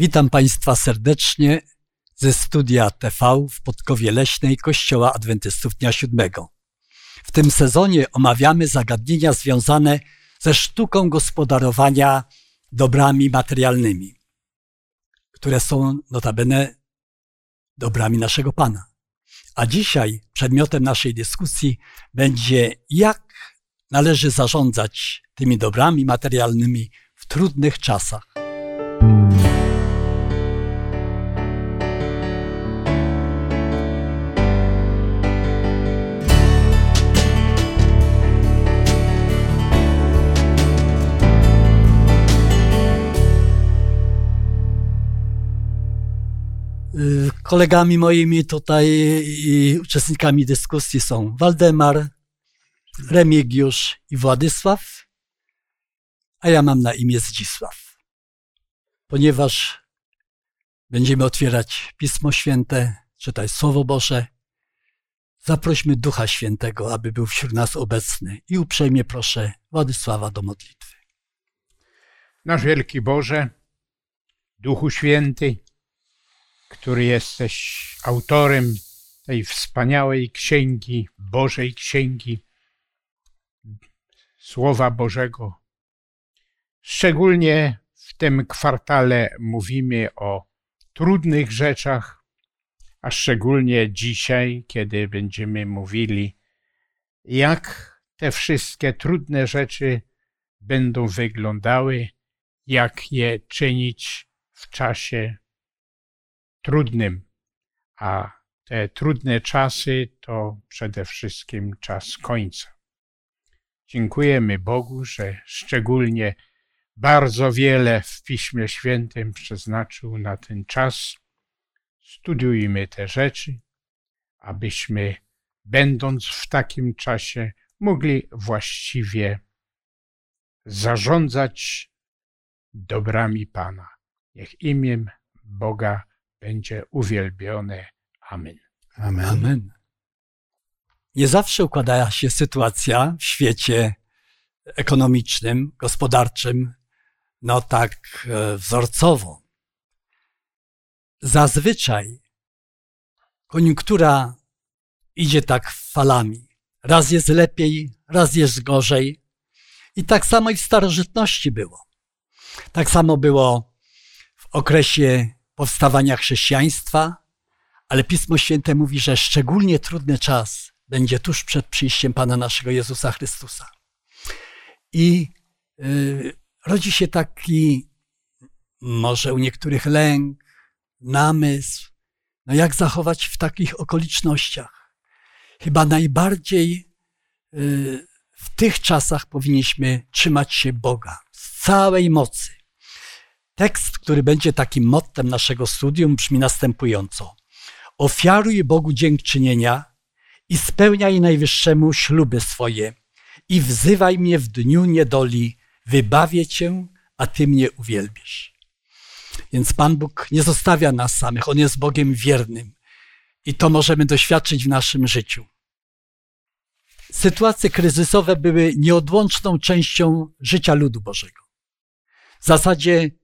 Witam Państwa serdecznie ze studia TV w Podkowie Leśnej Kościoła Adwentystów Dnia Siódmego. W tym sezonie omawiamy zagadnienia związane ze sztuką gospodarowania dobrami materialnymi, które są notabene dobrami naszego Pana. A dzisiaj przedmiotem naszej dyskusji będzie, jak należy zarządzać tymi dobrami materialnymi w trudnych czasach. Kolegami moimi tutaj i uczestnikami dyskusji są Waldemar, Remigiusz i Władysław, a ja mam na imię Zdzisław. Ponieważ będziemy otwierać Pismo Święte, czytać Słowo Boże, zaprośmy Ducha Świętego, aby był wśród nas obecny i uprzejmie proszę Władysława do modlitwy. Nasz wielki Boże, Duchu Święty, który jesteś autorem tej wspaniałej księgi, Bożej Księgi, Słowa Bożego. Szczególnie w tym kwartale mówimy o trudnych rzeczach, a szczególnie dzisiaj, kiedy będziemy mówili, jak te wszystkie trudne rzeczy będą wyglądały, jak je czynić w czasie trudnym, a te trudne czasy to przede wszystkim czas końca. Dziękujemy Bogu, że szczególnie bardzo wiele w Piśmie Świętym przeznaczył na ten czas. Studiujmy te rzeczy, abyśmy, będąc w takim czasie, mogli właściwie zarządzać dobrami Pana. Niech imię Boga będzie uwielbione. Amen. Amen. Amen. Nie zawsze układa się sytuacja w świecie ekonomicznym, gospodarczym, no tak e, wzorcowo. Zazwyczaj koniunktura idzie tak falami. Raz jest lepiej, raz jest gorzej. I tak samo i w starożytności było. Tak samo było w okresie powstawania chrześcijaństwa, ale Pismo Święte mówi, że szczególnie trudny czas będzie tuż przed przyjściem Pana naszego Jezusa Chrystusa. I y, rodzi się taki, może u niektórych lęk, namysł, no jak zachować w takich okolicznościach. Chyba najbardziej y, w tych czasach powinniśmy trzymać się Boga z całej mocy. Tekst, który będzie takim mottem naszego studium, brzmi następująco. Ofiaruj Bogu dziękczynienia i spełniaj Najwyższemu śluby swoje i wzywaj mnie w dniu niedoli, wybawię cię, a ty mnie uwielbisz. Więc Pan Bóg nie zostawia nas samych, On jest Bogiem wiernym i to możemy doświadczyć w naszym życiu. Sytuacje kryzysowe były nieodłączną częścią życia ludu Bożego. W zasadzie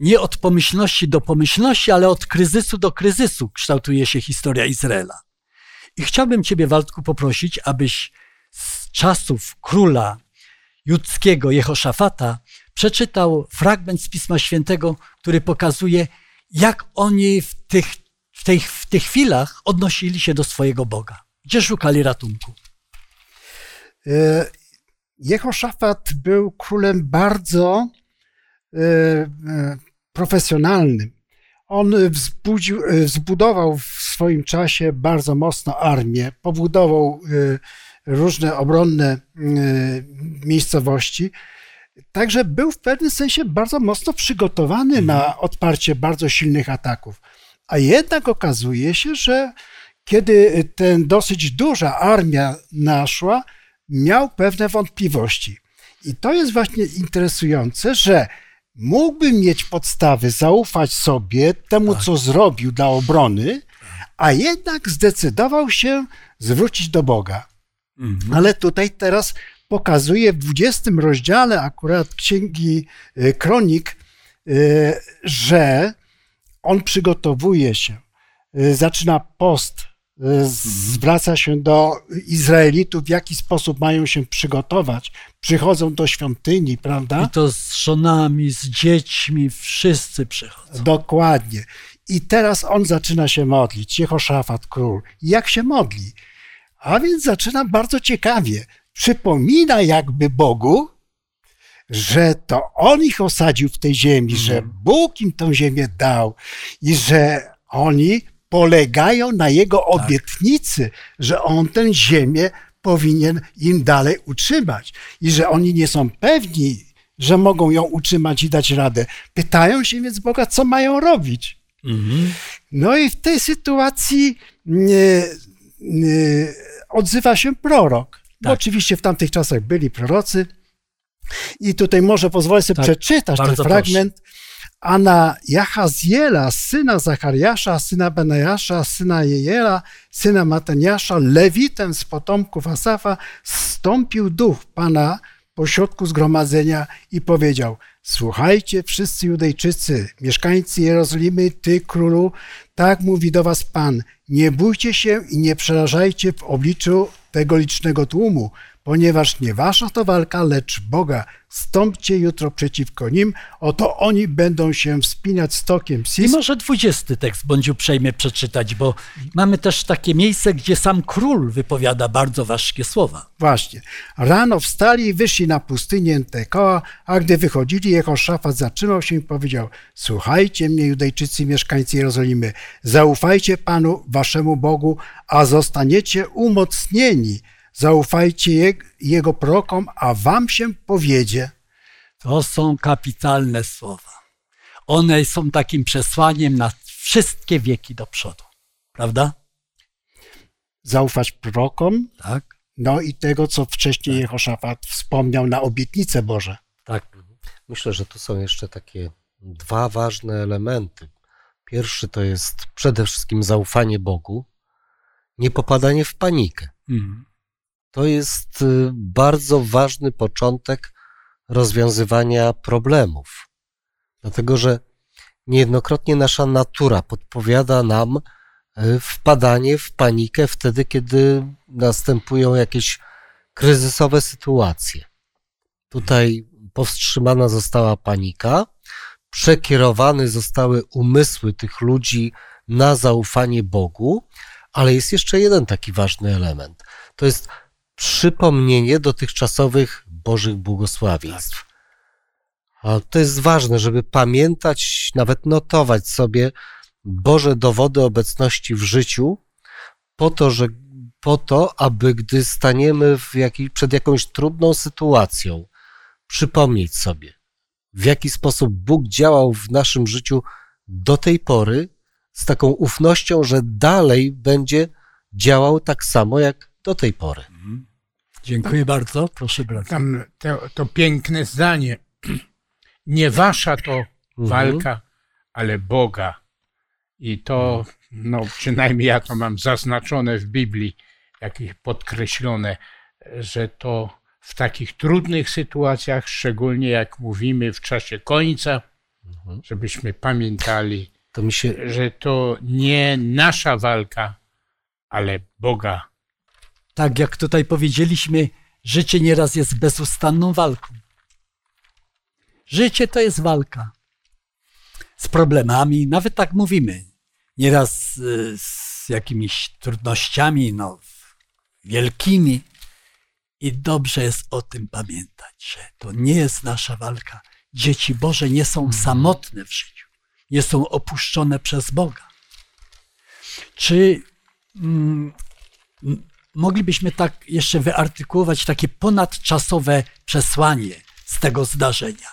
nie od pomyślności do pomyślności, ale od kryzysu do kryzysu kształtuje się historia Izraela. I chciałbym Ciebie, Waldku, poprosić, abyś z czasów króla judzkiego Jehoszafata przeczytał fragment z Pisma Świętego, który pokazuje, jak oni w tych, w tych, w tych chwilach odnosili się do swojego Boga. Gdzie szukali ratunku? E, Jehoszafat był królem bardzo e, e, profesjonalnym. On wzbudził, zbudował w swoim czasie bardzo mocno armię, pobudował różne obronne miejscowości. Także był w pewnym sensie bardzo mocno przygotowany na mhm. odparcie bardzo silnych ataków. A jednak okazuje się, że kiedy ten dosyć duża armia naszła, miał pewne wątpliwości. I to jest właśnie interesujące, że mógłby mieć podstawy zaufać sobie, temu, tak. co zrobił dla obrony, a jednak zdecydował się zwrócić do Boga. Mhm. Ale tutaj teraz pokazuje w 20 rozdziale akurat Księgi e, Kronik, y, że on przygotowuje się, y, zaczyna post, zwraca się do Izraelitów, w jaki sposób mają się przygotować. Przychodzą do świątyni, prawda? I to z żonami, z dziećmi, wszyscy przychodzą. Dokładnie. I teraz on zaczyna się modlić, Jehoszafat król. Jak się modli? A więc zaczyna bardzo ciekawie. Przypomina jakby Bogu, że to on ich osadził w tej ziemi, że Bóg im tą ziemię dał i że oni polegają na jego obietnicy, że on tę ziemię powinien im dalej utrzymać i że oni nie są pewni, że mogą ją utrzymać i dać radę. Pytają się więc Boga, co mają robić. Mhm. No i w tej sytuacji nie, nie, odzywa się prorok. Tak. oczywiście w tamtych czasach byli prorocy. I tutaj może pozwolę sobie Tak, przeczytać ten fragment. A na Jachaziela, syna Zachariasza, syna Benajasza, syna Jejela, syna Mataniasza, lewitem z potomków Asafa, stąpił duch Pana pośrodku zgromadzenia i powiedział: Słuchajcie, wszyscy Judejczycy, mieszkańcy Jerozolimy, ty królu, tak mówi do was Pan: Nie bójcie się i nie przerażajcie w obliczu tego licznego tłumu, ponieważ nie wasza to walka, lecz Boga. Stąpcie jutro przeciwko nim, oto oni będą się wspinać stokiem I Sis. może dwudziesty tekst bądź uprzejmie przeczytać, bo mamy też takie miejsce, gdzie sam król wypowiada bardzo ważkie słowa. Właśnie. Rano wstali i wyszli na pustynię Tekoa, a gdy wychodzili, Jehoszafat zatrzymał się i powiedział: Słuchajcie mnie, Judejczycy, mieszkańcy Jerozolimy, zaufajcie Panu, waszemu Bogu, a zostaniecie umocnieni. Zaufajcie je, Jego prorokom, a wam się powiedzie. To są kapitalne słowa. One są takim przesłaniem na wszystkie wieki do przodu. Prawda? Zaufać prorokom, Tak? no i tego, co wcześniej Jehoszafat wspomniał na obietnice Boże. Tak. Myślę, że tu są jeszcze takie dwa ważne elementy. Pierwszy to jest przede wszystkim zaufanie Bogu, nie popadanie w panikę. Mhm. To jest y, bardzo ważny początek rozwiązywania problemów. Dlatego, że niejednokrotnie nasza natura podpowiada nam y, wpadanie w panikę wtedy, kiedy następują jakieś kryzysowe sytuacje. Tutaj powstrzymana została panika, przekierowane zostały umysły tych ludzi na zaufanie Bogu, ale jest jeszcze jeden taki ważny element. To jest przypomnienie dotychczasowych Bożych błogosławieństw. A to jest ważne, żeby pamiętać, nawet notować sobie Boże dowody obecności w życiu, po to, że, po to aby gdy staniemy w jakiej, przed jakąś trudną sytuacją, przypomnieć sobie, w jaki sposób Bóg działał w naszym życiu do tej pory, z taką ufnością, że dalej będzie działał tak samo jak do tej pory. Dziękuję bardzo. Proszę bardzo. Tam to, to piękne zdanie. Nie wasza to walka, ale Boga. I to, no przynajmniej ja to mam zaznaczone w Biblii, jakieś podkreślone, że to w takich trudnych sytuacjach, szczególnie jak mówimy w czasie końca, żebyśmy pamiętali, To się że to nie nasza walka, ale Boga. Tak jak tutaj powiedzieliśmy, życie nieraz jest bezustanną walką. Życie to jest walka z problemami, nawet tak mówimy. Nieraz y, z jakimiś trudnościami, no, wielkimi. I dobrze jest o tym pamiętać, że to nie jest nasza walka. Dzieci Boże nie są samotne w życiu, nie są opuszczone przez Boga. Czy mm, moglibyśmy tak jeszcze wyartykułować takie ponadczasowe przesłanie z tego zdarzenia?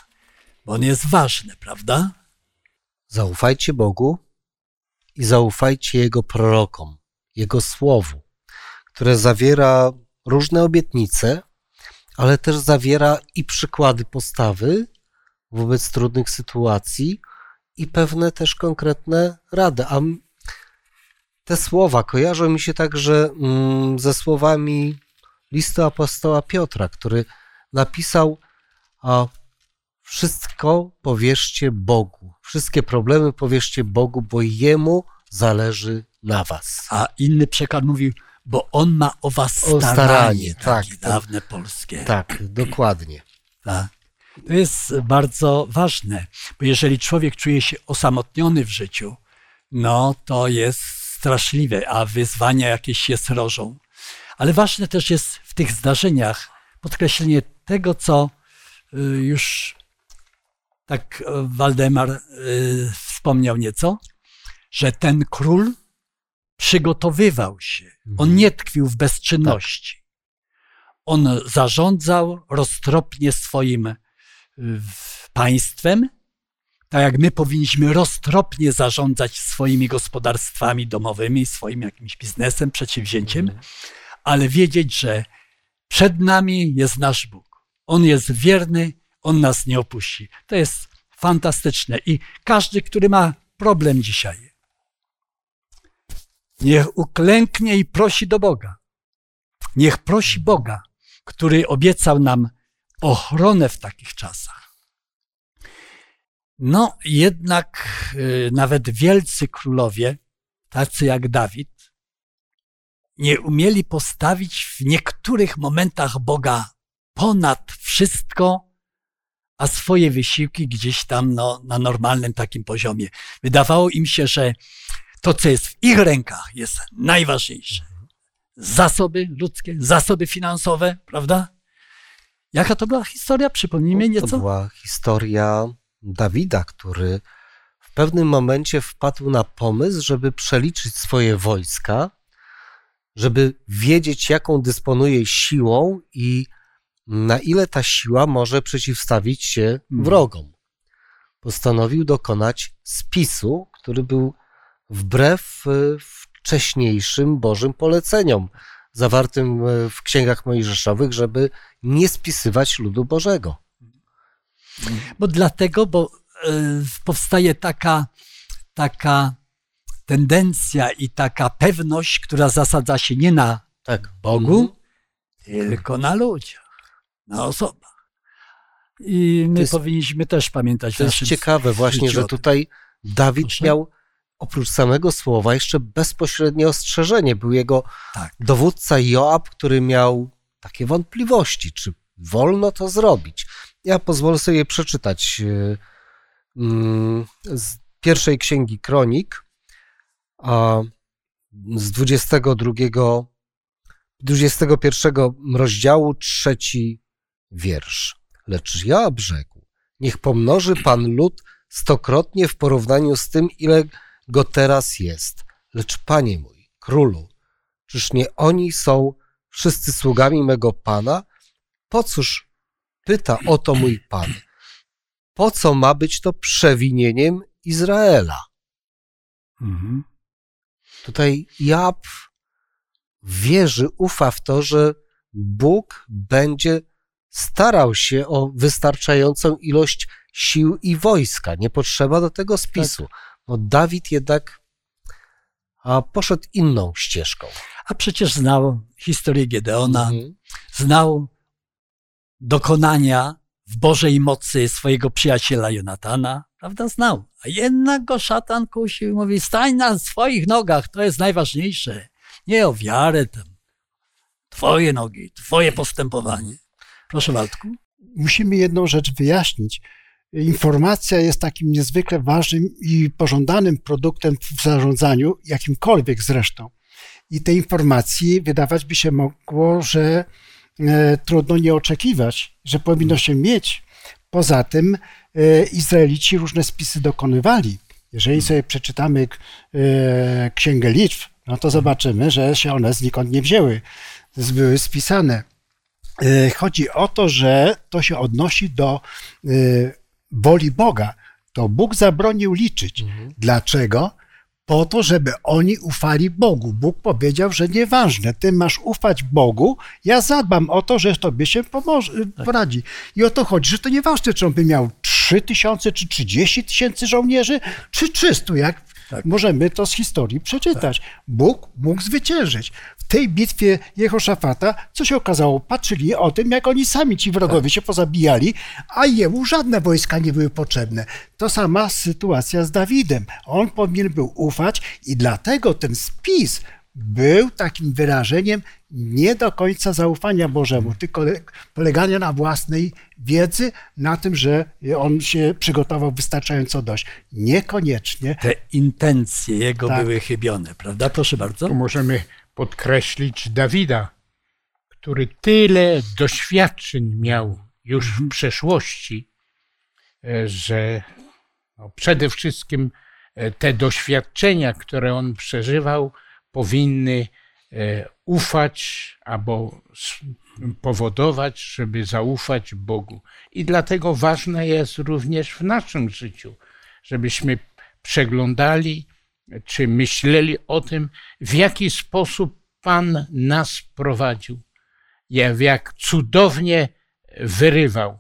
Bo on jest ważny, prawda? zaufajcie Bogu i zaufajcie Jego prorokom, Jego słowu, które zawiera różne obietnice, ale też zawiera i przykłady postawy wobec trudnych sytuacji i pewne też konkretne rady. A te słowa kojarzą mi się także mm, ze słowami listu apostoła Piotra, który napisał a wszystko powierzcie Bogu. Wszystkie problemy powierzcie Bogu, bo Jemu zależy na was. A inny przekład mówił, bo on ma o was O staranie. staranie, takie tak. dawne polskie. Tak, dokładnie. Tak. To jest bardzo ważne, bo jeżeli człowiek czuje się osamotniony w życiu, no to jest straszliwe, a wyzwania jakieś się srożą. Ale ważne też jest w tych zdarzeniach podkreślenie tego, co y, już tak e, Waldemar y, wspomniał nieco, że ten król przygotowywał się. On nie tkwił w bezczynności. On zarządzał roztropnie swoim y, państwem, tak jak my powinniśmy roztropnie zarządzać swoimi gospodarstwami domowymi, swoim jakimś biznesem, przedsięwzięciem, ale wiedzieć, że przed nami jest nasz Bóg. On jest wierny, on nas nie opuści. To jest fantastyczne. I każdy, który ma problem dzisiaj, niech uklęknie i prosi do Boga. Niech prosi Boga, który obiecał nam ochronę w takich czasach. No, jednak y, nawet wielcy królowie, tacy jak Dawid, nie umieli postawić w niektórych momentach Boga ponad wszystko, a swoje wysiłki gdzieś tam no, na normalnym takim poziomie. Wydawało im się, że to, co jest w ich rękach, jest najważniejsze. Zasoby ludzkie, zasoby finansowe, prawda? Jaka to była historia? Przypomnijmy To nieco. była historia Dawida, który w pewnym momencie wpadł na pomysł, żeby przeliczyć swoje wojska, żeby wiedzieć, jaką dysponuje siłą i na ile ta siła może przeciwstawić się Mhm. wrogom. Postanowił dokonać spisu, który był wbrew e, wcześniejszym Bożym poleceniom zawartym e, w księgach mojżeszowych, żeby nie spisywać ludu Bożego. Bo dlatego, bo e, powstaje taka, taka tendencja i taka pewność, która zasadza się nie na Tak, Bogu, tylko na ludziach, na osobach. I my jest- powinniśmy też pamiętać To jest ciekawe właśnie, że tutaj Dawid Proszę? miał oprócz samego słowa jeszcze bezpośrednie ostrzeżenie. Był jego Tak. dowódca Joab, który miał takie wątpliwości, czy wolno to zrobić. Ja pozwolę sobie przeczytać e, mm, z pierwszej księgi Kronik, a z 22, 21 rozdziału, trzeci wiersz. Lecz Joab rzekł, niech pomnoży Pan lud stokrotnie w porównaniu z tym, ile go teraz jest. Lecz Panie mój, królu, czyż nie oni są wszyscy sługami mego Pana? Po cóż pyta o to mój Pan? Po co ma być to przewinieniem Izraela? Mhm. Tutaj Joab wierzy, ufa w to, że Bóg będzie starał się o wystarczającą ilość sił i wojska. Nie potrzeba do tego spisu. No Dawid jednak a, poszedł inną ścieżką. A przecież znał historię Gedeona, Mhm. znał dokonania w Bożej mocy swojego przyjaciela Jonatana, prawda? Znał. A jednak go szatan kusił i mówi, stań na swoich nogach, to jest najważniejsze. Nie o wiarę tam. Twoje nogi, twoje postępowanie. Proszę Waldku. musimy jedną rzecz wyjaśnić. Informacja jest takim niezwykle ważnym i pożądanym produktem w zarządzaniu, jakimkolwiek zresztą. I tej informacji wydawać by się mogło, że trudno nie oczekiwać, że powinno się mieć. Poza tym e, Izraelici różne spisy dokonywali. Jeżeli sobie przeczytamy e, Księgę Liczb, no to zobaczymy, że się one znikąd nie wzięły. Były spisane. E, Chodzi o to, że to się odnosi do e, woli Boga. To Bóg zabronił liczyć. Dlaczego? Po to, żeby oni ufali Bogu. Bóg powiedział, że nieważne, ty masz ufać Bogu, ja zadbam o to, że tobie się pomoże, poradzi. I o to chodzi, że to nieważne, czy on by miał 3 tysiące, czy 30 tysięcy żołnierzy, czy 300, jak Tak. Możemy to z historii przeczytać. Bóg mógł zwyciężyć. W tej bitwie Jehoszafata, co się okazało, patrzyli o tym, jak oni sami, ci wrogowie, się pozabijali, a jemu żadne wojska nie były potrzebne. To sama sytuacja z Dawidem. On powinien był ufać i dlatego ten spis był takim wyrażeniem nie do końca zaufania Bożemu, tylko le- polegania na własnej wiedzy, na tym, że on się przygotował wystarczająco dość. Niekoniecznie. Te intencje jego Tak. były chybione, prawda? Proszę bardzo. Tu możemy podkreślić Dawida, który tyle doświadczeń miał już w przeszłości, e, że no przede wszystkim e, te doświadczenia, które on przeżywał, powinny e, ufać albo powodować, żeby zaufać Bogu. I dlatego ważne jest również w naszym życiu, żebyśmy przeglądali czy myśleli o tym, w jaki sposób Pan nas prowadził, jak, cudownie wyrywał. E,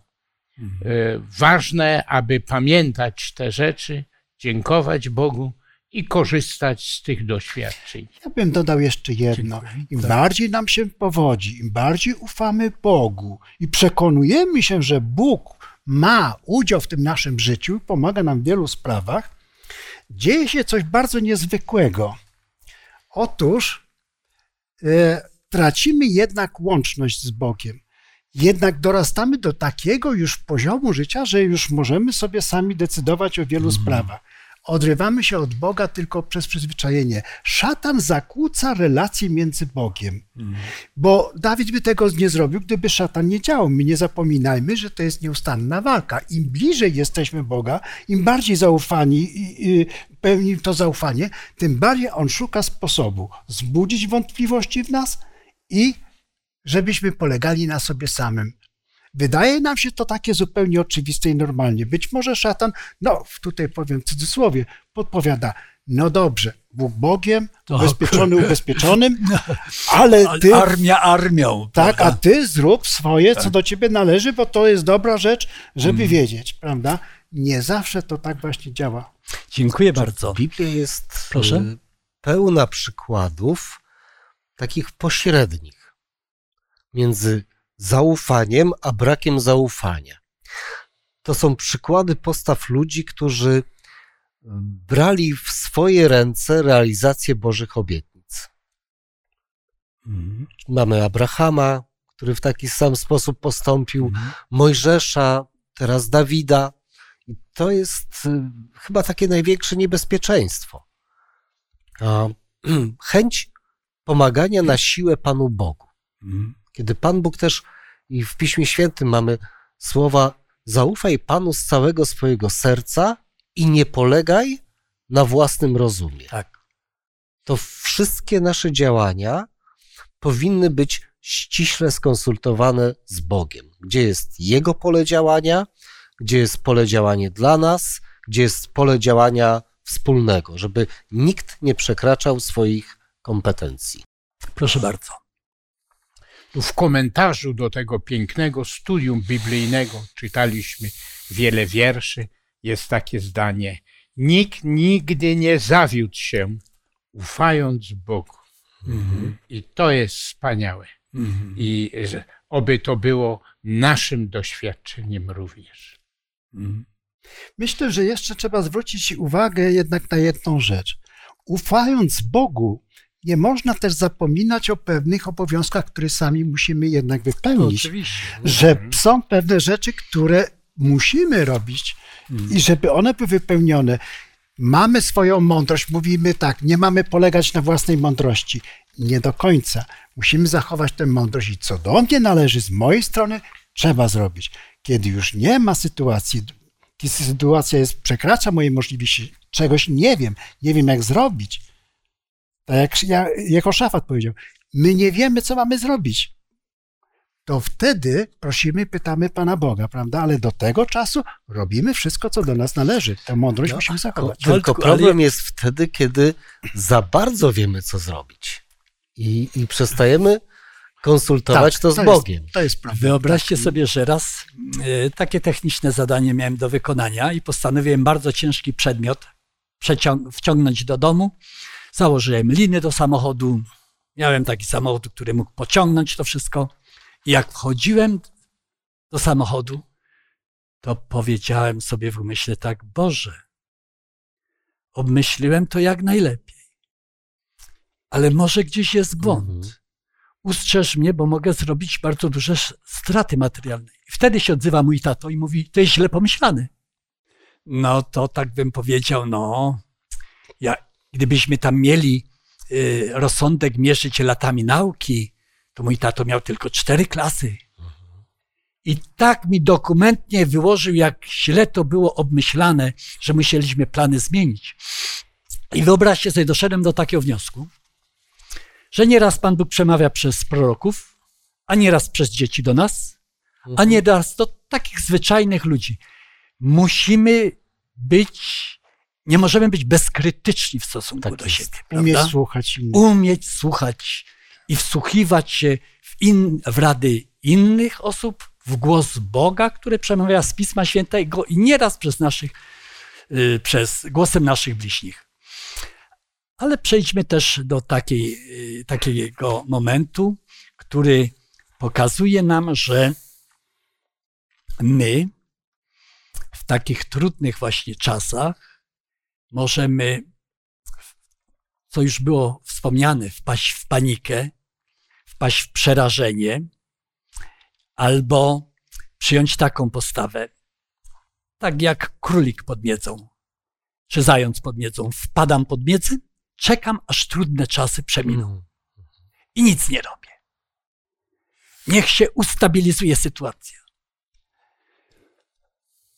Ważne, aby pamiętać te rzeczy, dziękować Bogu i korzystać z tych doświadczeń. Ja bym dodał jeszcze jedno. Im Tak. bardziej nam się powodzi, im bardziej ufamy Bogu i przekonujemy się, że Bóg ma udział w tym naszym życiu, pomaga nam w wielu sprawach, dzieje się coś bardzo niezwykłego. Otóż e, tracimy jednak łączność z Bogiem. Jednak dorastamy do takiego już poziomu życia, że już możemy sobie sami decydować o wielu sprawach. Odrywamy się od Boga tylko przez przyzwyczajenie. Szatan zakłóca relacje między Bogiem. Bo Dawid by tego nie zrobił, gdyby szatan nie działał. My nie zapominajmy, że to jest nieustanna walka. Im bliżej jesteśmy Boga, im bardziej zaufani pełni to zaufanie, tym bardziej on szuka sposobu zbudzić wątpliwości w nas i żebyśmy polegali na sobie samym. Wydaje nam się to takie zupełnie oczywiste i normalnie. Być może szatan, no tutaj powiem w cudzysłowie, podpowiada, no dobrze, Bóg Bogiem, To ubezpieczony ubezpieczonym, ale Ale ty, Armia armią. tak, a prawda? ty zrób swoje, co do ciebie należy, bo to jest dobra rzecz, żeby wiedzieć, prawda? Nie zawsze to tak właśnie działa. Dziękuję bardzo. Biblia jest Proszę? y, pełna przykładów takich pośrednich między zaufaniem a brakiem zaufania. To są przykłady postaw ludzi, którzy brali w swoje ręce realizację Bożych obietnic. Mhm. Mamy Abrahama, który w taki sam sposób postąpił, Mhm. Mojżesza, teraz Dawida. I to jest y, chyba takie największe niebezpieczeństwo. A, chęć pomagania na siłę Panu Bogu. Mhm. Kiedy Pan Bóg też, i w Piśmie Świętym mamy słowa: zaufaj Panu z całego swojego serca i nie polegaj na własnym rozumie. Tak. To wszystkie nasze działania powinny być ściśle skonsultowane z Bogiem. Gdzie jest Jego pole działania, gdzie jest pole działania dla nas, gdzie jest pole działania wspólnego, żeby nikt nie przekraczał swoich kompetencji. Proszę bardzo. Tu w komentarzu do tego pięknego studium biblijnego czytaliśmy wiele wierszy. Jest takie zdanie: Nikt nigdy nie zawiódł się, ufając Bogu. I to jest wspaniałe. Mhm. I oby to było naszym doświadczeniem również. Mhm. Myślę, że jeszcze trzeba zwrócić uwagę jednak na jedną rzecz. Ufając Bogu, nie można też zapominać o pewnych obowiązkach, które sami musimy jednak wypełnić. oczywiście. że są pewne rzeczy, które musimy robić i żeby one były wypełnione. Mamy swoją mądrość, mówimy tak, nie mamy polegać na własnej mądrości. Nie do końca. Musimy zachować tę mądrość i co do mnie należy, z mojej strony, trzeba zrobić. Kiedy już nie ma sytuacji, kiedy sytuacja jest, przekracza moje możliwości, czegoś nie wiem, nie wiem jak zrobić. Tak jak, ja- jako szafat powiedział, my nie wiemy, co mamy zrobić to wtedy prosimy, pytamy Pana Boga, prawda? Ale do tego czasu robimy wszystko, co do nas należy. Tę mądrość No, musimy zachować. Tylko problem jest wtedy, kiedy za bardzo wiemy, co zrobić i, i przestajemy konsultować Tak, to z jest- Bogiem. to jest prawda. Wyobraźcie sobie, że raz e, takie techniczne zadanie miałem do wykonania i postanowiłem bardzo ciężki przedmiot wciągnąć do domu. Założyłem liny do samochodu. Miałem taki samochód, który mógł pociągnąć to wszystko. I jak wchodziłem do samochodu, to powiedziałem sobie w umyśle tak, Boże, obmyśliłem to jak najlepiej. Ale może gdzieś jest błąd. Mhm. Ustrzeż mnie, bo mogę zrobić bardzo duże straty materialne. I wtedy się odzywa mój tato i mówi, to jest źle pomyślane. No to tak bym powiedział, no, gdybyśmy tam mieli y, rozsądek mierzyć latami nauki, to mój tato miał tylko cztery klasy. I tak mi dokumentnie wyłożył, jak źle to było obmyślane, że musieliśmy plany zmienić. I wyobraźcie sobie, doszedłem do takiego wniosku, że nieraz Pan Bóg przemawia przez proroków, a nieraz przez dzieci do nas, a nieraz do takich zwyczajnych ludzi. Musimy być, nie możemy być bezkrytyczni w stosunku Tak do jest. siebie. Umieć słuchać innych. umieć słuchać i wsłuchiwać się w, in, w rady innych osób, w głos Boga, który przemawia z Pisma Świętego i nieraz przez naszych, y, przez głosem naszych bliźnich. Ale przejdźmy też do takiej, y, takiego momentu, który pokazuje nam, że my w takich trudnych właśnie czasach możemy co już było wspomniane, wpaść w panikę, wpaść w przerażenie, albo przyjąć taką postawę, tak jak królik pod miedzą, czy zając pod miedzą. Wpadam pod miedzę, czekam, aż trudne czasy przeminą Mhm. i nic nie robię. Niech się ustabilizuje sytuacja.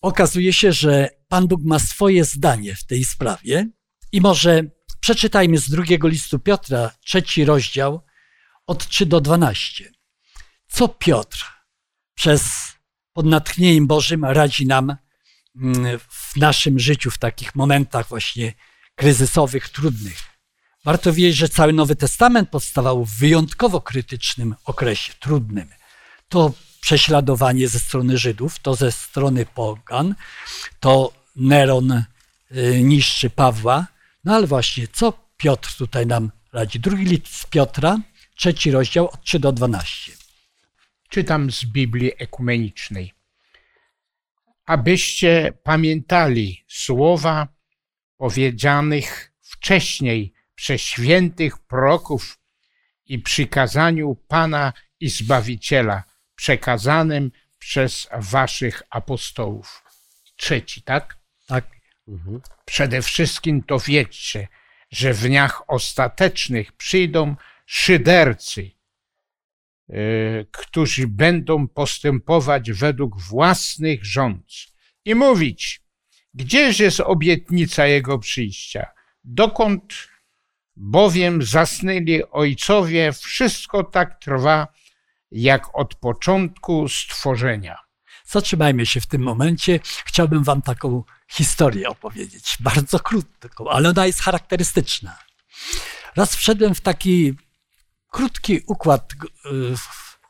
Okazuje się, że Pan Bóg ma swoje zdanie w tej sprawie i może przeczytajmy z drugiego listu Piotra, trzeci rozdział, od 3 do 12. Co Piotr przez pod natchnieniem Bożym radzi nam mm, w naszym życiu, w takich momentach właśnie kryzysowych, trudnych. Warto wiedzieć, że cały Nowy Testament powstawał w wyjątkowo krytycznym okresie, trudnym. To prześladowanie ze strony Żydów, to ze strony pogan, to Neron y, niszczy Pawła. No ale właśnie, co Piotr tutaj nam radzi? Drugi list Piotra, trzeci rozdział, od 3 do 12. Czytam z Biblii Ekumenicznej. Abyście pamiętali słowa powiedzianych wcześniej przez świętych proroków i przykazaniu Pana i Zbawiciela, przekazanym przez waszych apostołów. Trzeci, tak? Mhm. Przede wszystkim to wiedzcie, że w dniach ostatecznych przyjdą szydercy, y, którzy będą postępować według własnych rządz i mówić, gdzież jest obietnica Jego przyjścia? Dokąd bowiem zasnęli ojcowie, wszystko tak trwa, jak od początku stworzenia. Zatrzymajmy się w tym momencie. Chciałbym Wam taką historię opowiedzieć. Bardzo krótką, ale ona jest charakterystyczna. Raz wszedłem w taki krótki układ y,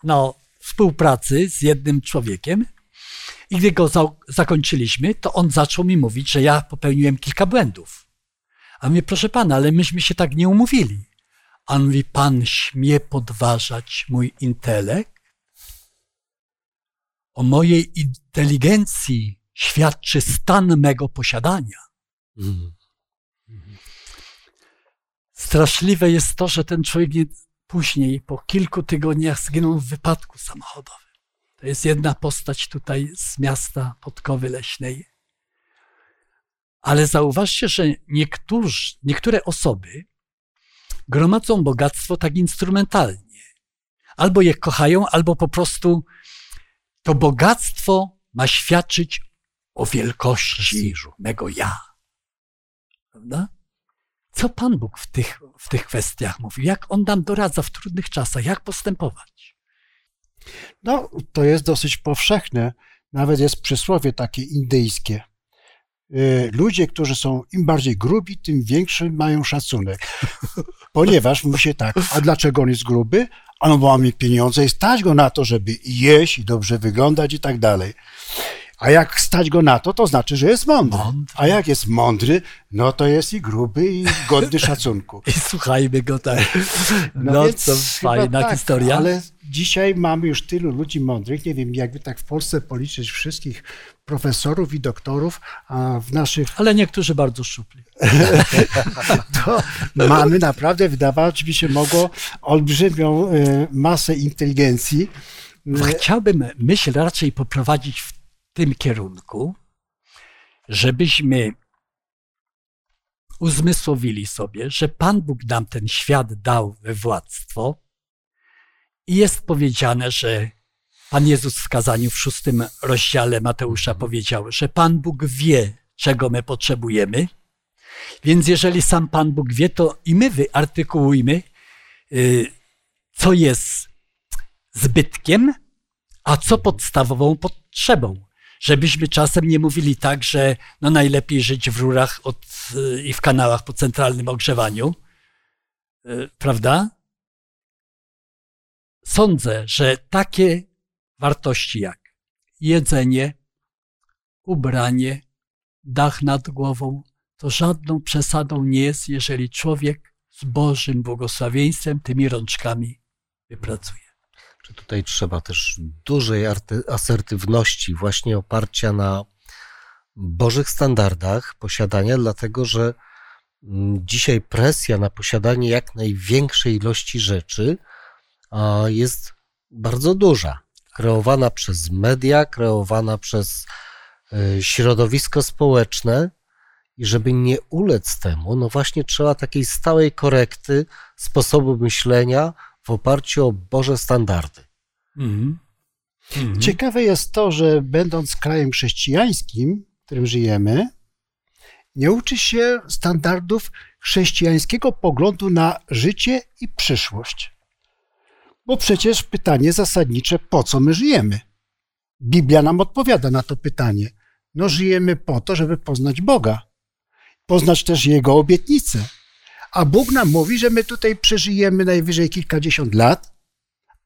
no, współpracy z jednym człowiekiem i gdy go za zakończyliśmy, to on zaczął mi mówić, że ja popełniłem kilka błędów. A mnie, proszę pana, ale myśmy się tak nie umówili. A on mówi, pan śmie podważać mój intelekt? O mojej inteligencji świadczy stan mego posiadania. Mhm. Straszliwe jest to, że ten człowiek nie, później, po kilku tygodniach, zginął w wypadku samochodowym. To jest jedna postać tutaj z miasta Podkowy Leśnej. Ale zauważcie, że niektórzy, niektóre osoby gromadzą bogactwo tak instrumentalnie. Albo je kochają, albo po prostu to bogactwo ma świadczyć o wielkości mego ja. Prawda? Co Pan Bóg w tych, w tych kwestiach mówi? Jak On nam doradza w trudnych czasach? Jak postępować? No, to jest dosyć powszechne. Nawet jest przysłowie takie indyjskie. Y, Ludzie, którzy są im bardziej grubi, tym większy mają szacunek. Ponieważ mówi się tak, a dlaczego on jest gruby? A no bo mamy pieniądze i stać go na to, żeby jeść i dobrze wyglądać i tak dalej. A jak stać go na to, to znaczy, że jest mądry. Mądry. A jak jest mądry, no to jest i gruby, i godny szacunku. I słuchajmy go tak. No, No, to fajna tak, historia. Ale dzisiaj mamy już tylu ludzi mądrych. Nie wiem, jakby tak w Polsce policzyć wszystkich profesorów i doktorów, a w naszych Ale niektórzy bardzo szczupli. to mamy naprawdę, wydawać by się mogło, olbrzymią e, masę inteligencji. Chciałbym myśl raczej poprowadzić w tym kierunku, żebyśmy uzmysłowili sobie, że Pan Bóg nam ten świat dał we władztwo i jest powiedziane, że Pan Jezus w kazaniu w szóstym rozdziale Mateusza powiedział, że Pan Bóg wie, czego my potrzebujemy, więc jeżeli sam Pan Bóg wie, to i my wyartykułujmy, y, co jest zbytkiem, a co podstawową potrzebą. Żebyśmy czasem nie mówili tak, że no najlepiej żyć w rurach od, i w kanałach po centralnym ogrzewaniu, y, prawda? Sądzę, że takie wartości jak jedzenie, ubranie, dach nad głową, to żadną przesadą nie jest, jeżeli człowiek z Bożym błogosławieństwem tymi rączkami wypracuje. Czy tutaj trzeba też dużej asertywności, właśnie oparcia na Bożych standardach posiadania, dlatego że mm, dzisiaj presja na posiadanie jak największej ilości rzeczy jest bardzo duża. Kreowana przez media, kreowana przez e, środowisko społeczne. I żeby nie ulec temu, no właśnie trzeba takiej stałej korekty sposobu myślenia w oparciu o Boże standardy. Mhm. Mhm. Ciekawe jest to, że będąc krajem chrześcijańskim, w którym żyjemy, nie uczy się standardów chrześcijańskiego poglądu na życie i przyszłość. Bo przecież pytanie zasadnicze, po co my żyjemy? Biblia nam odpowiada na to pytanie. No, żyjemy po to, żeby poznać Boga, poznać też Jego obietnice. A Bóg nam mówi, że my tutaj przeżyjemy najwyżej kilkadziesiąt lat,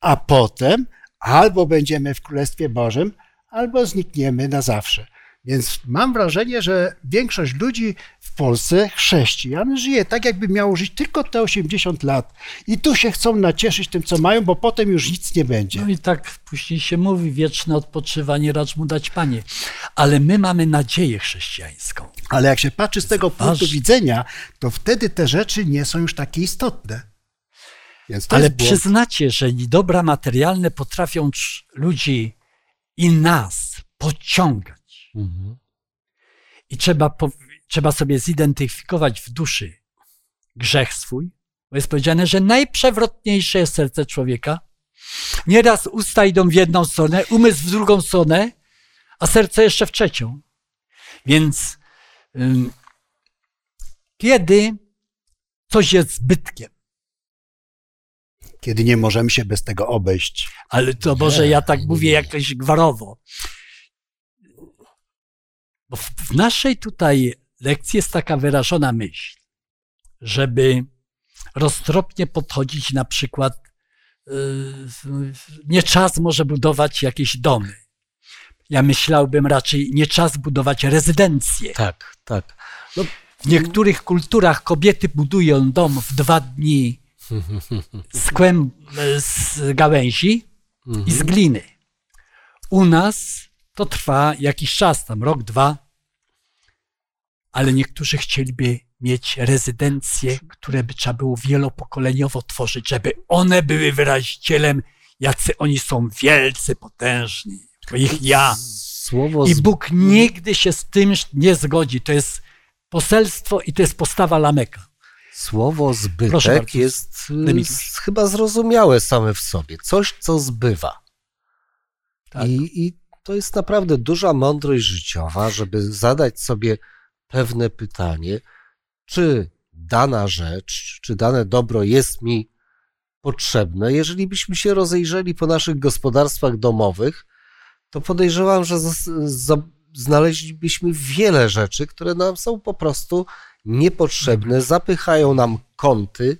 a potem albo będziemy w Królestwie Bożym, albo znikniemy na zawsze. Więc mam wrażenie, że większość ludzi w Polsce, chrześcijan, żyje tak, jakby miało żyć tylko te 80 lat. I tu się chcą nacieszyć tym, co mają, bo potem już nic nie będzie. No i tak później się mówi, wieczne odpoczywanie racz mu dać Panie. Ale my mamy nadzieję chrześcijańską. Ale jak się patrzy z tego punktu ważne. widzenia, to wtedy te rzeczy nie są już takie istotne. Ale przyznacie, że dobra materialne potrafią ludzi i nas pociągać. I trzeba, po, trzeba sobie zidentyfikować w duszy grzech swój, bo jest powiedziane, że najprzewrotniejsze jest serce człowieka. Nieraz usta idą w jedną stronę, umysł w drugą stronę, a serce jeszcze w trzecią. Więc ym, kiedy coś jest zbytkiem, Kiedy nie możemy się bez tego obejść. Ale to może ja tak mówię jakoś gwarowo. Bo w, w naszej tutaj lekcji jest taka wyrażona myśl, żeby roztropnie podchodzić na przykład, yy, nie czas może budować jakieś domy. Ja myślałbym raczej, nie czas budować rezydencje. Tak, tak. No, W niektórych kulturach kobiety budują dom w dwa dni z, kłem, z gałęzi i z gliny. U nas to trwa jakiś czas, tam rok, dwa, ale niektórzy chcieliby mieć rezydencje, które by trzeba było wielopokoleniowo tworzyć, żeby one były wyrazicielem, jacy oni są wielcy, potężni. Ich ja. Słowo I. Bóg nigdy się z tym nie zgodzi. To jest poselstwo i to jest postawa Lameka. Słowo zbytek bardzo. jest y, chyba zrozumiałe same w sobie. Coś, co zbywa. Tak. I, I to jest naprawdę duża mądrość życiowa, żeby zadać sobie pewne pytanie, czy dana rzecz, czy dane dobro jest mi potrzebne. Jeżeli byśmy się rozejrzeli po naszych gospodarstwach domowych, to podejrzewam, że znaleźlibyśmy wiele rzeczy, które nam są po prostu niepotrzebne, zapychają nam kąty,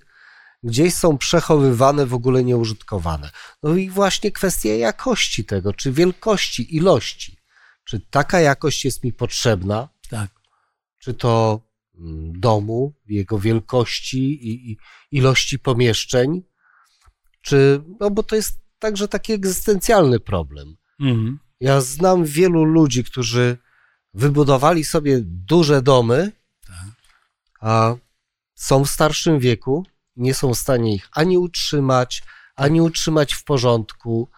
gdzieś są przechowywane, w ogóle nieużytkowane. No i właśnie kwestia jakości tego, czy wielkości, ilości. czy taka jakość jest mi potrzebna, Tak. czy to mm, domu, jego wielkości i, i ilości pomieszczeń, czy, no bo to jest także taki egzystencjalny problem. Mhm. Ja znam wielu ludzi, którzy wybudowali sobie duże domy, Tak. a są w starszym wieku, nie są w stanie ich ani utrzymać, ani utrzymać w porządku.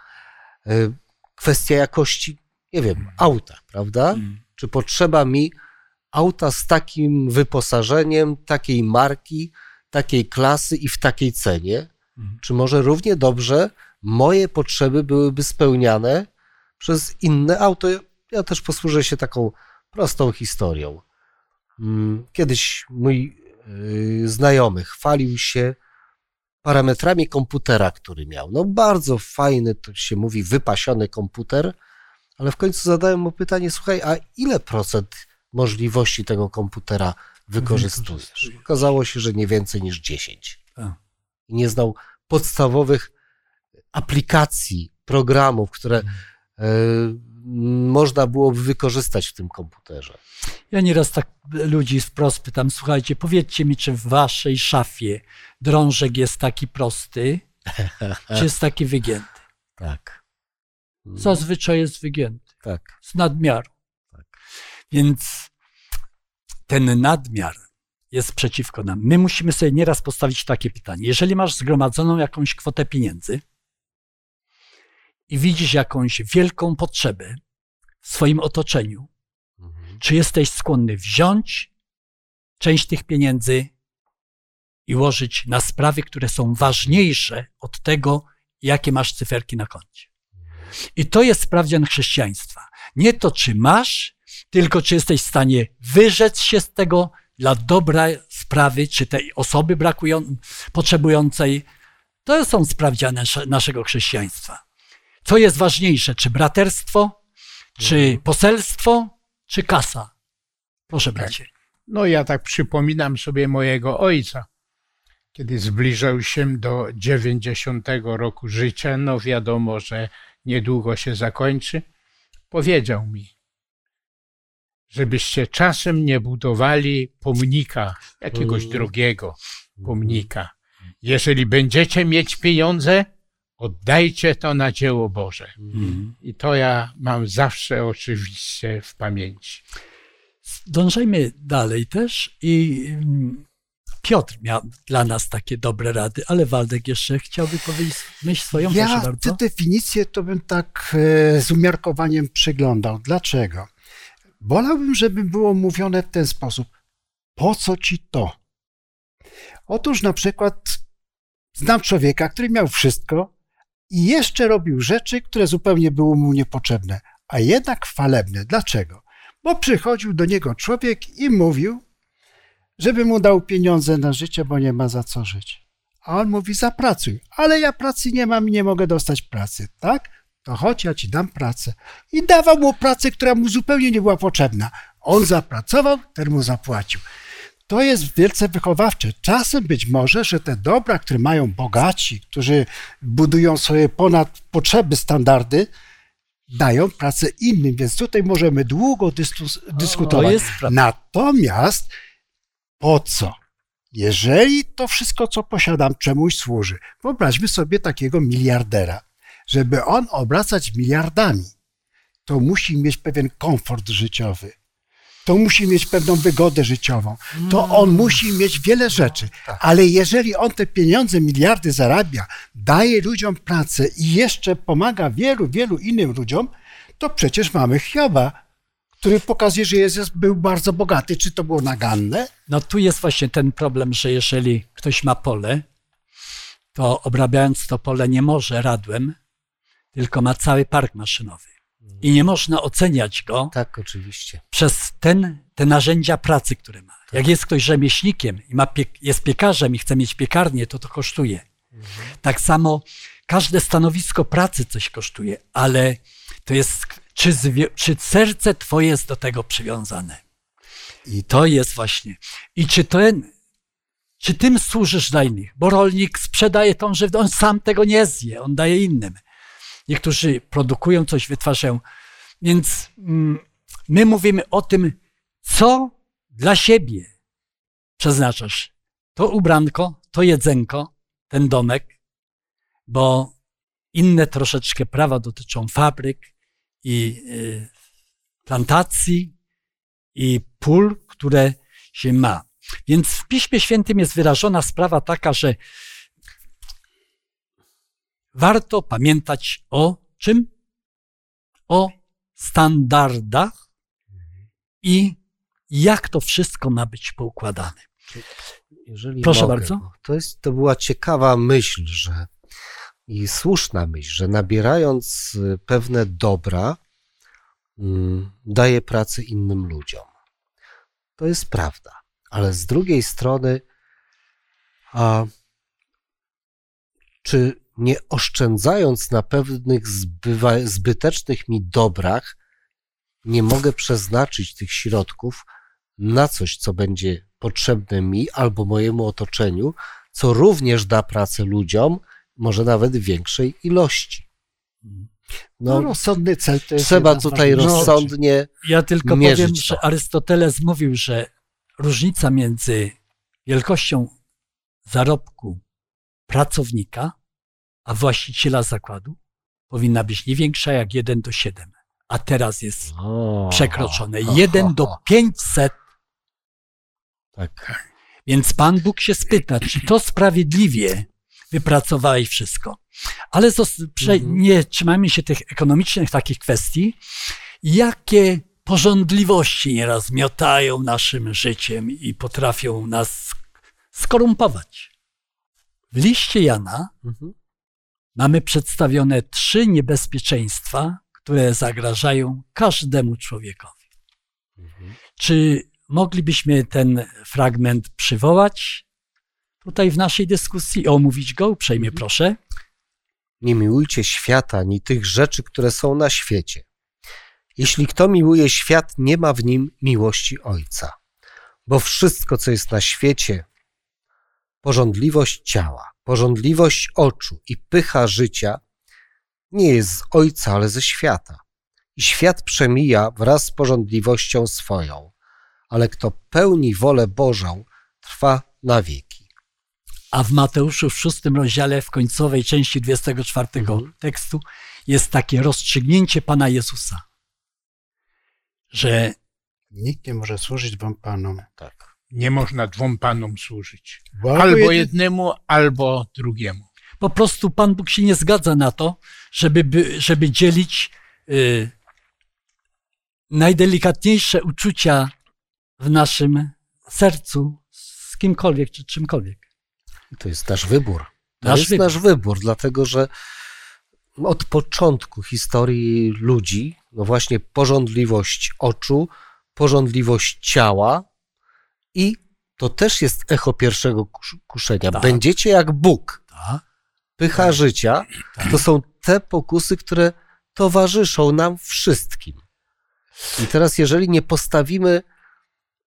Y, Kwestia jakości, nie wiem, auta, prawda? Mhm. Czy potrzeba mi auta z takim wyposażeniem, takiej marki, takiej klasy i w takiej cenie? Mhm. Czy może równie dobrze moje potrzeby byłyby spełniane przez inne auto? Ja też posłużę się taką prostą historią. Mm, Kiedyś mój yy, znajomy chwalił się parametrami komputera, który miał. No bardzo fajny, to się mówi, wypasiony komputer, ale w końcu zadałem mu pytanie, słuchaj, a ile procent możliwości tego komputera wykorzystujesz? Okazało się, że nie więcej niż 10. Tak. Nie znał podstawowych aplikacji, programów, które Mhm. Można byłoby wykorzystać w tym komputerze. Ja nieraz tak ludzi wprost pytam, słuchajcie, powiedzcie mi, czy w waszej szafie drążek jest taki prosty, czy jest taki wygięty? Tak. Zazwyczaj jest wygięty, Tak. z nadmiaru. Tak. Więc ten nadmiar jest przeciwko nam. My musimy sobie nieraz postawić takie pytanie. Jeżeli masz zgromadzoną jakąś kwotę pieniędzy i widzisz jakąś wielką potrzebę w swoim otoczeniu, Mhm. czy jesteś skłonny wziąć część tych pieniędzy i łożyć na sprawy, które są ważniejsze od tego, jakie masz cyferki na koncie. I to jest sprawdzian chrześcijaństwa. Nie to, czy masz, tylko czy jesteś w stanie wyrzec się z tego dla dobra sprawy, czy tej osoby brakują, potrzebującej. To są sprawdziane nasze- naszego chrześcijaństwa. Co jest ważniejsze, czy braterstwo, czy poselstwo, czy kasa? Proszę, bracie. No ja tak przypominam sobie mojego ojca, kiedy zbliżał się do 90 roku życia, no wiadomo, że niedługo się zakończy, powiedział mi, żebyście czasem nie budowali pomnika, jakiegoś Mm. drogiego pomnika. Jeżeli będziecie mieć pieniądze, oddajcie to na dzieło Boże. Mhm. I to ja mam zawsze oczywiście w pamięci. Dążymy dalej też i mm, Piotr miał dla nas takie dobre rady, ale Waldek jeszcze chciałby powiedzieć myśl swoją, proszę Ja tę definicję to bym tak e, z umiarkowaniem przyglądał. Dlaczego? Wolałbym, żeby było mówione w ten sposób. Po co ci to? Otóż na przykład znam człowieka, który miał wszystko i jeszcze robił rzeczy, które zupełnie były mu niepotrzebne, a jednak chwalebne. Dlaczego? Bo przychodził do niego człowiek i mówił, żeby mu dał pieniądze na życie, bo nie ma za co żyć. A on mówi, zapracuj. Ale ja pracy nie mam i nie mogę dostać pracy, tak? To chodź, ja ci dam pracę. I dawał mu pracę, która mu zupełnie nie była potrzebna. On zapracował, ten mu zapłacił. To jest wielce wychowawcze. Czasem być może, że te dobra, które mają bogaci, którzy budują sobie ponad potrzeby standardy, dają pracę innym, więc tutaj możemy długo dyskus- dyskutować. prawda. Natomiast po co? Jeżeli to wszystko, co posiadam, czemuś służy, wyobraźmy sobie takiego miliardera. Żeby on obracać miliardami, to musi mieć pewien komfort życiowy. To musi mieć pewną wygodę życiową. To on musi mieć wiele rzeczy. Ale jeżeli on te pieniądze, miliardy zarabia, daje ludziom pracę i jeszcze pomaga wielu, wielu innym ludziom, to przecież mamy Hioba, który pokazuje, że Jezus był bardzo bogaty. Czy to było naganne? No tu jest właśnie ten problem, że jeżeli ktoś ma pole, to obrabiając to pole nie może radłem, tylko ma cały park maszynowy. I nie można oceniać go Tak, oczywiście. przez ten, te narzędzia pracy, które ma. Jak jest ktoś rzemieślnikiem i ma piek- jest piekarzem i chce mieć piekarnię, to to kosztuje. Tak samo każde stanowisko pracy coś kosztuje, ale to jest, czy, czy serce twoje jest do tego przywiązane. I to jest właśnie. I czy ten, czy tym służysz dla innych? Bo rolnik sprzedaje tą żywność, on sam tego nie zje, on daje innym. Niektórzy produkują coś, wytwarzają Więc mm, my mówimy o tym, co dla siebie przeznaczasz. To ubranko, to jedzenko, ten domek, bo inne troszeczkę prawa dotyczą fabryk i y, plantacji i pól, które się ma. Więc w Piśmie Świętym jest wyrażona sprawa taka, że warto pamiętać o czym? O standardach i jak to wszystko ma być poukładane. Jeżeli Proszę mogę, bardzo. To, jest, to była ciekawa myśl, że i słuszna myśl, że nabierając y, pewne dobra, mm, daje pracę innym ludziom. To jest prawda. Ale z drugiej strony, a czy nie oszczędzając na pewnych zbywa, zbytecznych mi dobrach, nie mogę przeznaczyć tych środków na coś, co będzie potrzebne mi albo mojemu otoczeniu, co również da pracę ludziom, może nawet w większej ilości. No, No, rozsądny cel to jest trzeba tutaj rozsądnie. Ja tylko powiem, to. że Arystoteles mówił, że różnica między wielkością zarobku pracownika a właściciela zakładu powinna być nie większa jak 1 do 7, a teraz jest przekroczone o, 1 o, do o. 500. Tak. Więc Pan Bóg się spyta, czy to sprawiedliwie wypracowałeś wszystko. Ale Mhm. nie trzymajmy się tych ekonomicznych takich kwestii. Jakie porządliwości nieraz miotają naszym życiem i potrafią nas skorumpować. W liście Jana Mhm. mamy przedstawione trzy niebezpieczeństwa, które zagrażają każdemu człowiekowi. Mhm. Czy moglibyśmy ten fragment przywołać tutaj w naszej dyskusji, omówić go uprzejmie Mhm. proszę? Nie miłujcie świata, ani tych rzeczy, które są na świecie. Jeśli kto miłuje świat, nie ma w nim miłości Ojca. Bo wszystko, co jest na świecie, porządliwość ciała, porządliwość oczu i pycha życia, nie jest z Ojca, ale ze świata. I świat przemija wraz z porządliwością swoją, ale kto pełni wolę Bożą, trwa na wieki. A w Mateuszu w szóstym rozdziale, w końcowej części 24 Mhm. tekstu, jest takie rozstrzygnięcie Pana Jezusa, że Nikt nie może służyć wam panom. Tak. Nie można dwom panom służyć. Bo Albo jedy- jednemu, albo drugiemu. po prostu Pan Bóg się nie zgadza na to, żeby, by, żeby dzielić y, najdelikatniejsze uczucia w naszym sercu z kimkolwiek czy czymkolwiek. To jest nasz wybór. To Nasz jest wybór. nasz wybór, dlatego że od początku historii ludzi, no właśnie porządliwość oczu, porządliwość ciała i to też jest echo pierwszego kusz- kuszenia. Tak. Będziecie jak Bóg. Tak? Pycha życia to są te pokusy, które towarzyszą nam wszystkim. I teraz, jeżeli nie postawimy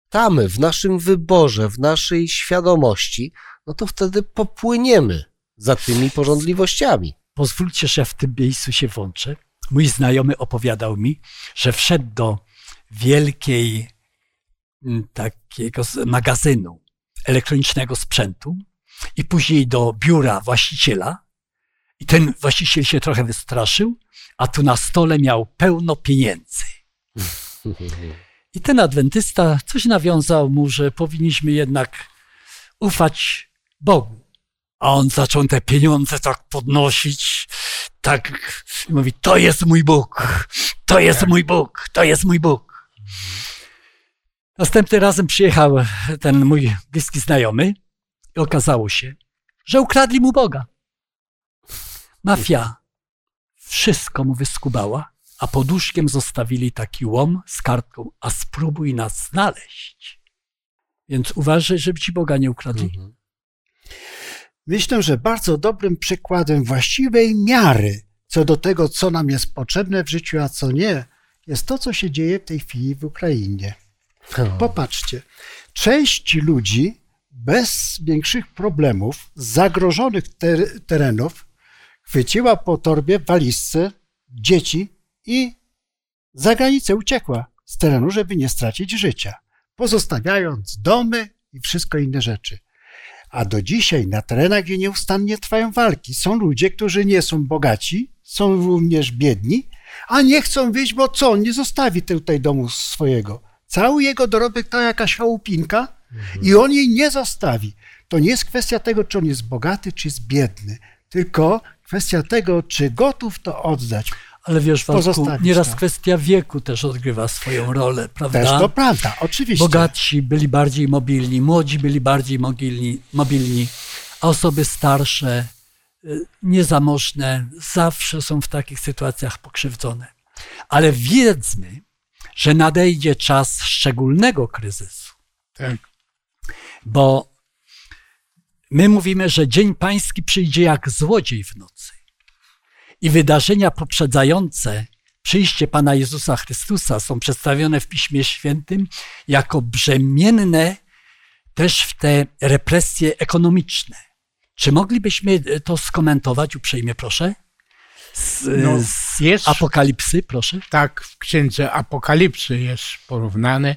tamy w naszym wyborze, w naszej świadomości, no to wtedy popłyniemy za tymi porządliwościami. Pozwólcie, że w tym miejscu się włączę. Mój znajomy opowiadał mi, że wszedł do wielkiej takiego z- magazynu elektronicznego sprzętu i później do biura właściciela. I ten właściciel się trochę wystraszył, a tu na stole miał pełno pieniędzy. I ten adwentysta coś nawiązał mu, że powinniśmy jednak ufać Bogu. A on zaczął te pieniądze tak podnosić, tak i mówi, to jest mój Bóg, to jest mój Bóg, to jest mój Bóg. Następnym razem przyjechał ten mój bliski znajomy i okazało się, że ukradli mu Boga. Mafia wszystko mu wyskubała, a pod łóżkiem zostawili taki łom z kartką, a spróbuj nas znaleźć. Więc uważaj, żeby ci Boga nie ukradli. Mhm. Myślę, że bardzo dobrym przykładem właściwej miary co do tego, co nam jest potrzebne w życiu, a co nie, jest to, co się dzieje w tej chwili w Ukrainie. Popatrzcie, część ludzi bez większych problemów zagrożonych ter- terenów chwyciła po torbie, walizce dzieci i za granicę uciekła z terenu, żeby nie stracić życia, pozostawiając domy i wszystko inne rzeczy. A do dzisiaj na terenach, gdzie nieustannie trwają walki, są ludzie, którzy nie są bogaci, są również biedni, a nie chcą wyjść, bo co? On nie zostawi tutaj domu swojego. Cały jego dorobek to jakaś chałupinka i on jej nie zostawi. To nie jest kwestia tego, czy on jest bogaty, czy jest biedny, tylko kwestia tego, czy gotów to oddać. Ale wiesz, Waldku, nieraz to. kwestia wieku też odgrywa swoją rolę, prawda? Też to prawda, oczywiście. Bogatsi byli bardziej mobilni, młodzi byli bardziej mobilni, mobilni a osoby starsze, y, niezamożne, zawsze są w takich sytuacjach pokrzywdzone. Ale wiedzmy, że nadejdzie czas szczególnego kryzysu, Tak. bo my mówimy, że Dzień Pański przyjdzie jak złodziej w nocy. I wydarzenia poprzedzające przyjście Pana Jezusa Chrystusa są przedstawione w Piśmie Świętym jako brzemienne też w te represje ekonomiczne. Czy moglibyśmy to skomentować uprzejmie, proszę? Z, No, z jest- Apokalipsy, proszę. Tak w księdze Apokalipsy jest porównane,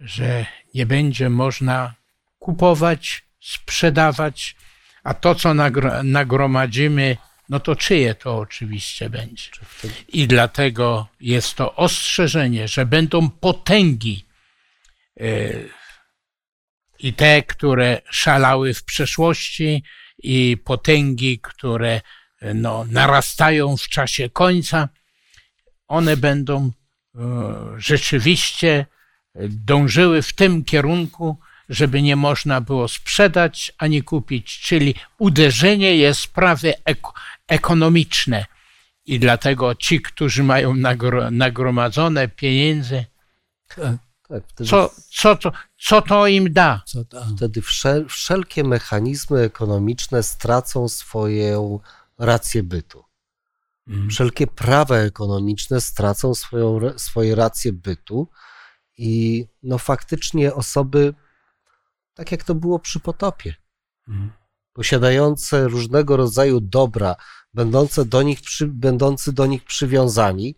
że nie będzie można kupować, sprzedawać, a to, co nagro- nagromadzimy, no to czyje to oczywiście będzie. I dlatego jest to ostrzeżenie, że będą potęgi e, i te, które szalały w przeszłości, i potęgi, które no, narastają w czasie końca one będą e, rzeczywiście dążyły w tym kierunku, żeby nie można było sprzedać ani kupić, czyli uderzenie jest prawie ek- ekonomiczne. I dlatego ci, którzy mają nagro- nagromadzone pieniądze, E, Tak, wtedy, co, co, to, co to im da? Co wtedy wszel, wszelkie mechanizmy ekonomiczne stracą swoją rację bytu. Mm. Wszelkie prawa ekonomiczne stracą swoją, swoje racje bytu i no faktycznie osoby, tak jak to było przy potopie, Mm. posiadające różnego rodzaju dobra, będące do nich przy, będący do nich przywiązani,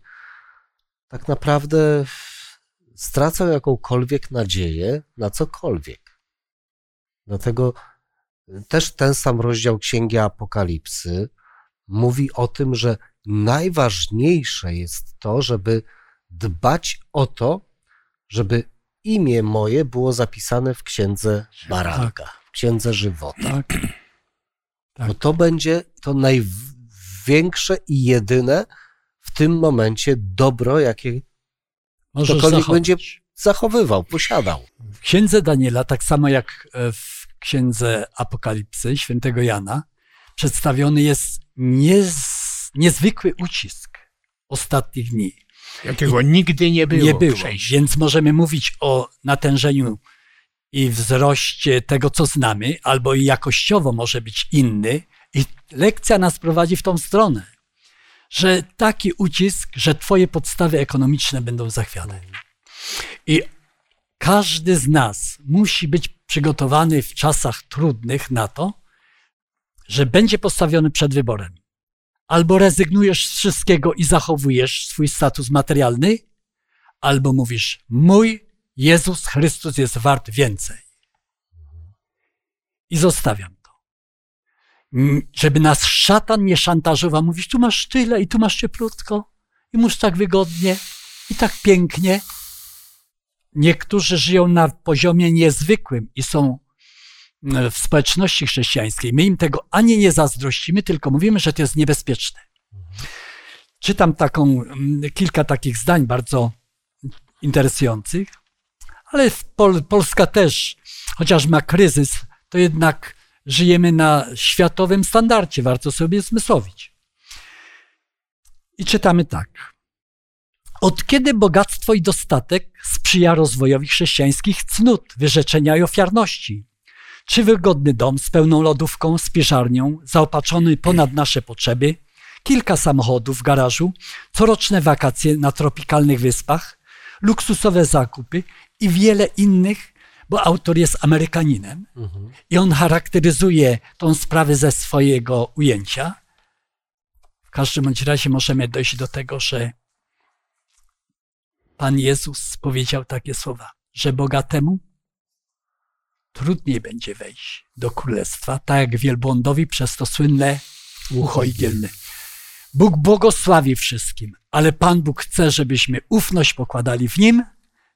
tak naprawdę stracą jakąkolwiek nadzieję na cokolwiek. Dlatego też ten sam rozdział Księgi Apokalipsy mówi o tym, że najważniejsze jest to, żeby dbać o to, żeby imię moje było zapisane w Księdze Baranka, w Księdze Żywota. Tak. Tak. Bo to będzie to największe i jedyne w tym momencie dobro, jakie Możesz ktokolwiek zachować. będzie zachowywał, posiadał. W księdze Daniela, tak samo jak e, w księdze Apokalipsy świętego Jana, przedstawiony jest niez, niezwykły ucisk ostatnich dni. Jakiego nigdy nie było. nie było, więc możemy mówić o natężeniu i wzroście tego, co znamy, albo i jakościowo może być inny. I lekcja nas prowadzi w tą stronę, że taki ucisk, że twoje podstawy ekonomiczne będą zachwiane. I każdy z nas musi być przygotowany w czasach trudnych na to, że będzie postawiony przed wyborem. Albo rezygnujesz z wszystkiego i zachowujesz swój status materialny, albo mówisz: Mój Jezus Chrystus jest wart więcej. I zostawiam to. Żeby nas szatan nie szantażował, mówisz: Tu masz tyle i tu masz cieplutko, i masz tak wygodnie, i tak pięknie. Niektórzy żyją na poziomie niezwykłym i są w społeczności chrześcijańskiej. My im tego ani nie zazdrościmy, tylko mówimy, że to jest niebezpieczne. Czytam taką, mm, kilka takich zdań bardzo interesujących, ale Pol Polska też, chociaż ma kryzys, to jednak żyjemy na światowym standardzie, warto sobie zmysłowić. I czytamy tak. Od kiedy bogactwo i dostatek sprzyja rozwojowi chrześcijańskich cnót, wyrzeczenia i ofiarności? Czy wygodny dom z pełną lodówką, spiżarnią, zaopatrzony ponad nasze potrzeby, kilka samochodów w garażu, coroczne wakacje na tropikalnych wyspach, luksusowe zakupy i wiele innych, bo autor jest Amerykaninem i on charakteryzuje tą sprawę ze swojego ujęcia. W każdym bądź razie możemy dojść do tego, że Pan Jezus powiedział takie słowa, że bogatemu trudniej będzie wejść do królestwa, tak jak wielbłądowi przez to słynne ucho igielne. Bóg błogosławi wszystkim, ale Pan Bóg chce, żebyśmy ufność pokładali w Nim,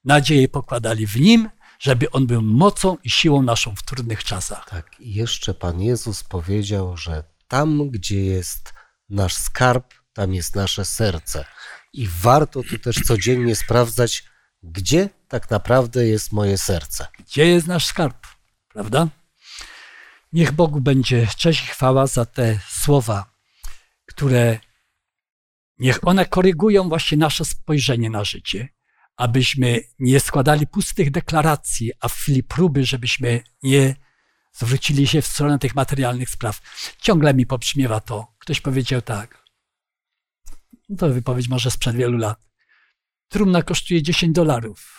nadzieję pokładali w Nim, żeby On był mocą i siłą naszą w trudnych czasach. Tak, i jeszcze Pan Jezus powiedział, że tam, gdzie jest nasz skarb, tam jest nasze serce. I warto tu też codziennie sprawdzać, gdzie tak naprawdę jest moje serce. Gdzie jest nasz skarb? Prawda? Niech Bogu będzie cześć i chwała za te słowa, które niech one korygują właśnie nasze spojrzenie na życie, abyśmy nie składali pustych deklaracji, a w chwili próby, żebyśmy nie zwrócili się w stronę tych materialnych spraw. Ciągle mi pobrzmiewa to. Ktoś powiedział tak. No to wypowiedź może sprzed wielu lat. Trumna kosztuje 10 dolarów.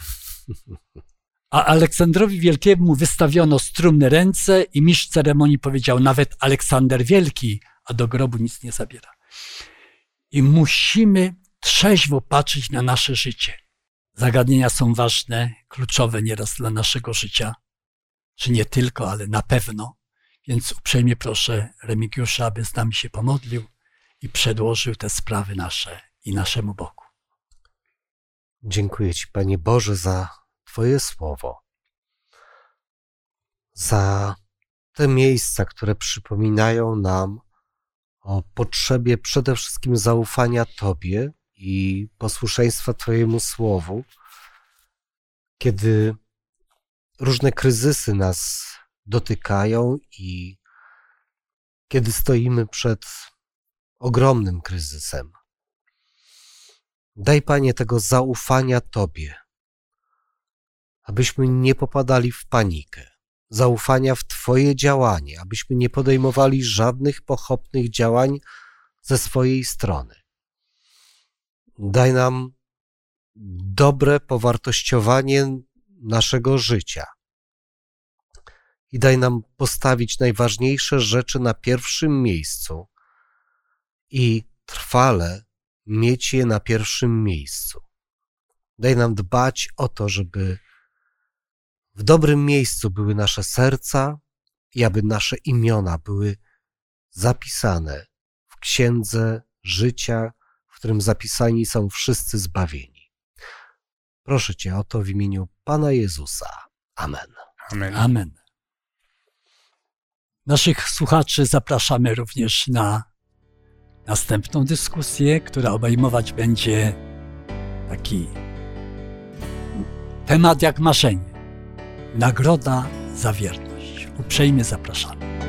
A Aleksandrowi Wielkiemu wystawiono z trumny ręce i mistrz ceremonii powiedział nawet Aleksander Wielki, a do grobu nic nie zabiera. I musimy trzeźwo patrzeć na nasze życie. Zagadnienia są ważne, kluczowe nieraz dla naszego życia, czy nie tylko, ale na pewno. Więc uprzejmie proszę Remigiusza, aby z nami się pomodlił i przedłożył te sprawy nasze i naszemu Bogu. Dziękuję Ci, Panie Boże, za Twoje słowo, za te miejsca, które przypominają nam o potrzebie przede wszystkim zaufania Tobie i posłuszeństwa Twojemu słowu, kiedy różne kryzysy nas dotykają i kiedy stoimy przed ogromnym kryzysem. Daj, Panie, tego zaufania Tobie, abyśmy nie popadali w panikę, zaufania w Twoje działanie, abyśmy nie podejmowali żadnych pochopnych działań ze swojej strony. Daj nam dobre powartościowanie naszego życia i daj nam postawić najważniejsze rzeczy na pierwszym miejscu i trwale mieć je na pierwszym miejscu. Daj nam dbać o to, żeby w dobrym miejscu były nasze serca i aby nasze imiona były zapisane w księdze życia, w którym zapisani są wszyscy zbawieni. Proszę Cię o to w imieniu Pana Jezusa. Amen. Amen. Amen. Naszych słuchaczy zapraszamy również na następną dyskusję, która obejmować będzie taki temat jak marzenie. Nagroda za wierność. Uprzejmie zapraszamy.